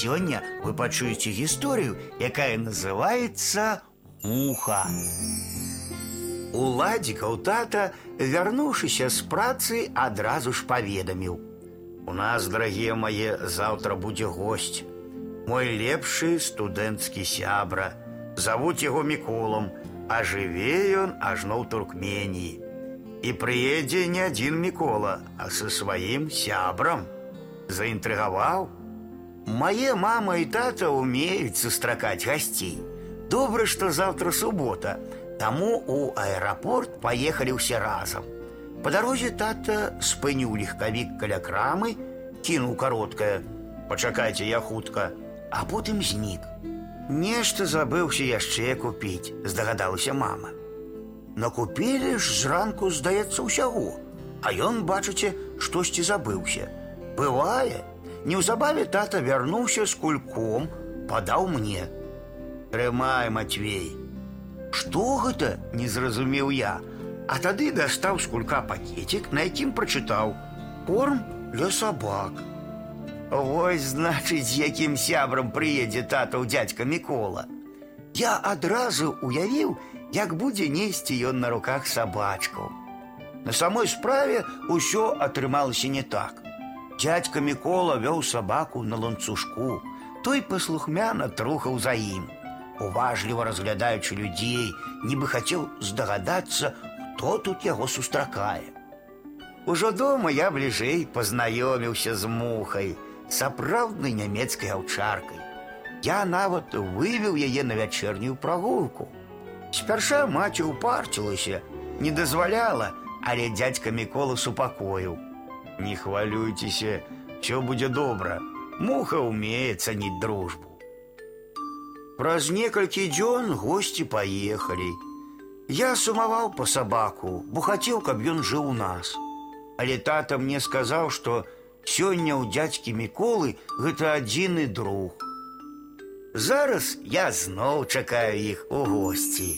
сёння вы пачуеце гісторыю, якая называется муха. Уладзікаў тата, вярнуўшыся з працы, адразу ж паведаміў: « У нас, дарагія мае, заўтра будзе госць. Мой лепшы студэнцкі сябра. Завуць яго міколам, а жыве ён ажно ў Туркменіі. І прыедзе не адзін мікола, а са сваім сябрам. Заінтрыгаваў. Мае мама і тата умеюць сустракаць гасцей. Добра, што заўтра субота, таму у аэрапорт паехалі ўсе разам. Па дарозе тата спыніў легкавік каля крамы, кінуў кароткае: « Пачакайце я хутка, а потым знік. Нешта забыўся яшчэ купіць, здагадалася мама. Накупілі ж зранку, здаецца, усяго, а ён, бачыце, штосьці забыўся. Бывае, неўзабаве тата вярнуўся з кульком, падаў мне. Трымай, Матвей. Што гэта? не зразумеў я, а тады дастаў з кулька пакетик, на якім прачытаў: корм для сабак. Вось значыць, з якім сябрам прыедзе татаў дзядзька Мікола. Я адразу уявіў, як будзе несці ён на руках сабачкаў. На самой справе ўсё атрымалася не так. Дядька Мікола вёў сабаку на ланцужку, той паслухмяна трухаў за ім. Уважліва разглядаючы людзей, нібы хацеў здагадацца, хто тут яго сустракае. Ужо дома я бліжэй пазнаёміўся з мухай, сапраўднай нямецкай аўчаркай. Я нават вывеў яе на вячэрнюю прагулку. Спярша маці ўпарцілася, не дазваляла, але дядька Мікола супакоіў. Не хвалюйцеся, все будзе добра. Муха умее цаніць дружбу. Праз некалькі дзён госці паехалі. Я сумаваў па сабаку, бо хацеў, каб ён жыў у нас. Але тата мне сказаў, што Сёння ў дядзькі міколы гэта адзіны друг. Зараз я зноў чакаю іх у госці.